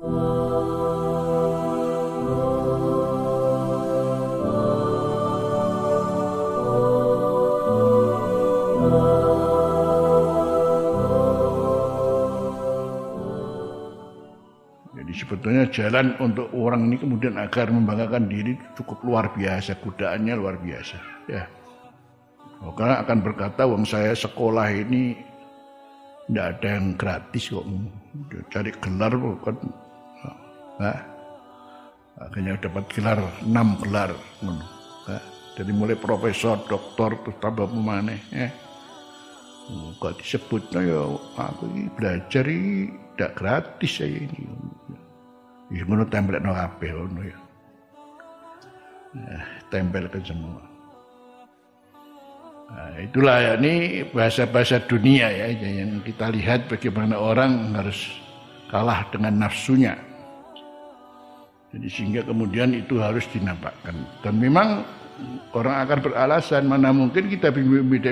Sebetulnya jalan untuk orang ini kemudian agar membanggakan diri cukup luar biasa, kudaannya luar biasa. Ya. Karena akan berkata, wong saya sekolah ini tidak ada yang gratis kok. Cari gelar bukan. Nah, akhirnya dapat gelar enam gelar. Nah, dari mulai profesor, doktor, terus tambah pemane. Ya. Oh, kok disebutnya ya aku ini belajar ini tidak gratis saya ini. Ya ngono tempel no kabeh ngono ya. Nah, tempel ke semua. Nah, itulah ya ini bahasa-bahasa dunia ya yang kita lihat bagaimana orang harus kalah dengan nafsunya. Jadi sehingga kemudian itu harus dinampakkan. Dan memang orang akan beralasan mana mungkin kita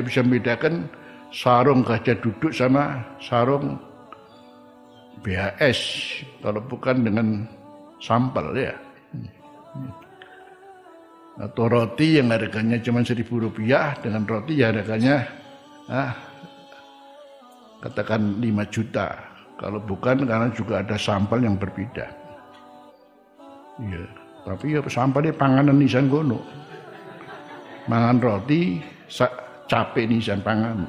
bisa membedakan sarung gajah duduk sama sarung BHS kalau bukan dengan sampel ya. Atau roti yang harganya cuma seribu rupiah dengan roti yang harganya ah, katakan 5 juta. Kalau bukan karena juga ada sampel yang berbeda iya tapi ya sampelnya panganan nisan gono mangan roti capek nisan pangan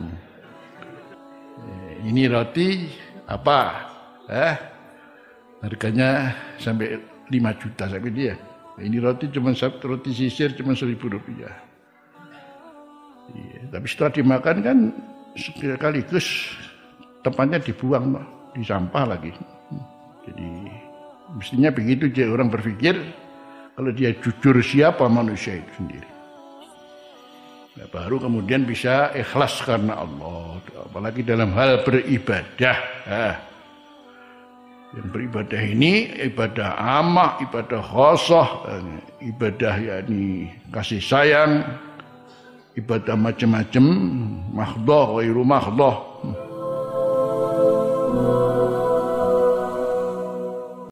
ini roti apa? Eh, harganya sampai 5 juta sampai dia. Ini roti cuma roti sisir cuma seribu rupiah. Iya, tapi setelah dimakan kan sekaligus tempatnya dibuang di sampah lagi. Jadi mestinya begitu dia orang berpikir kalau dia jujur siapa manusia itu sendiri. Nah, baru kemudian bisa ikhlas karena Allah. Apalagi dalam hal beribadah. Nah, yang beribadah ini ibadah amah, ibadah khosoh, ibadah yakni kasih sayang, ibadah macam-macam, mahdoh, wairu mahdoh.